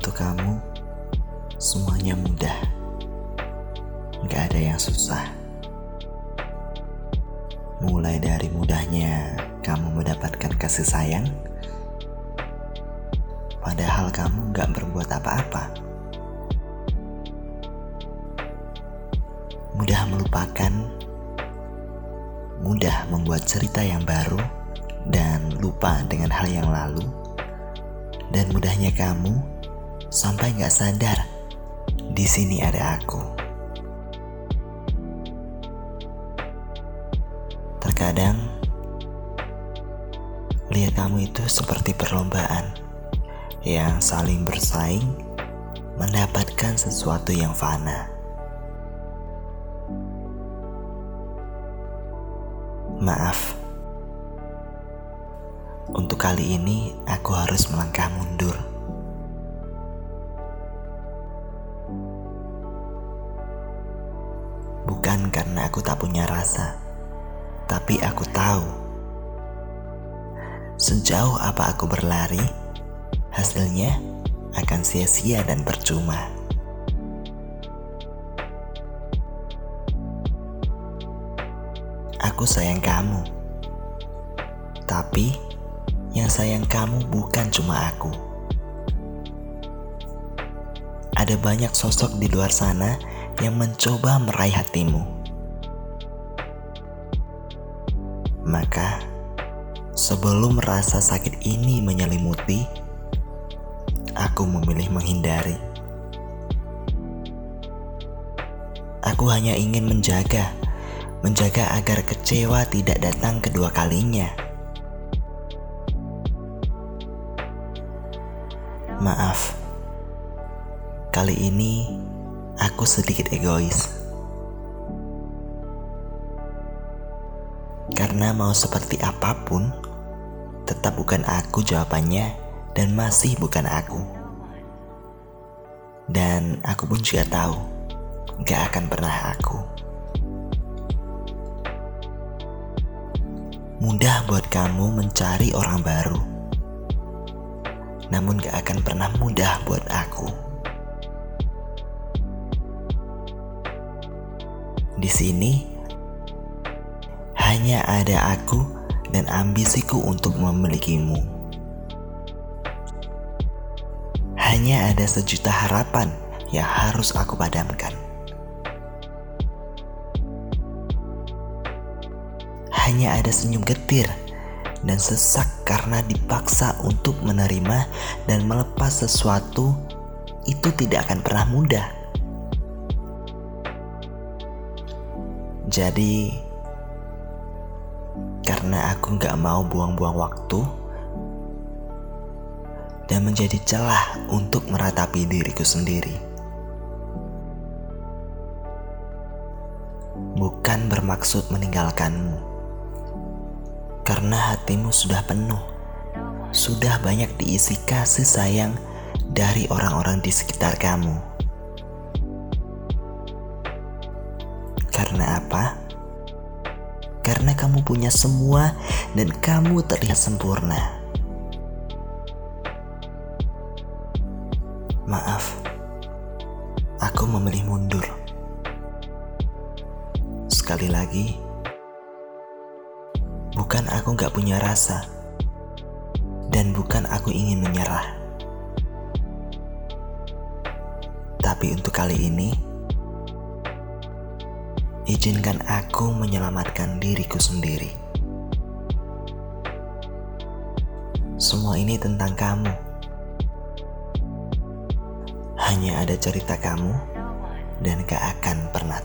kamu, semuanya mudah. Gak ada yang susah. Mulai dari mudahnya kamu mendapatkan kasih sayang, padahal kamu gak berbuat apa-apa. Mudah melupakan, mudah membuat cerita yang baru, dan lupa dengan hal yang lalu dan mudahnya kamu sampai nggak sadar di sini ada aku. Terkadang lihat kamu itu seperti perlombaan yang saling bersaing mendapatkan sesuatu yang fana. Maaf untuk kali ini, aku harus melangkah mundur. Bukan karena aku tak punya rasa, tapi aku tahu sejauh apa aku berlari, hasilnya akan sia-sia dan percuma. Aku sayang kamu, tapi yang sayang kamu bukan cuma aku. Ada banyak sosok di luar sana yang mencoba meraih hatimu. Maka, sebelum rasa sakit ini menyelimuti, aku memilih menghindari. Aku hanya ingin menjaga, menjaga agar kecewa tidak datang kedua kalinya. Maaf, kali ini aku sedikit egois. Karena mau seperti apa pun, tetap bukan aku jawabannya dan masih bukan aku. Dan aku pun juga tahu, gak akan pernah aku. Mudah buat kamu mencari orang baru namun gak akan pernah mudah buat aku. Di sini hanya ada aku dan ambisiku untuk memilikimu. Hanya ada sejuta harapan yang harus aku padamkan. Hanya ada senyum getir dan sesak karena dipaksa untuk menerima dan melepas sesuatu itu tidak akan pernah mudah. Jadi, karena aku gak mau buang-buang waktu dan menjadi celah untuk meratapi diriku sendiri. Bukan bermaksud meninggalkanmu karena hatimu sudah penuh, sudah banyak diisi kasih sayang dari orang-orang di sekitar kamu. Karena apa? Karena kamu punya semua dan kamu terlihat sempurna. Maaf, aku memilih mundur. Sekali lagi, Bukan aku gak punya rasa, dan bukan aku ingin menyerah. Tapi untuk kali ini, izinkan aku menyelamatkan diriku sendiri. Semua ini tentang kamu. Hanya ada cerita kamu dan gak akan pernah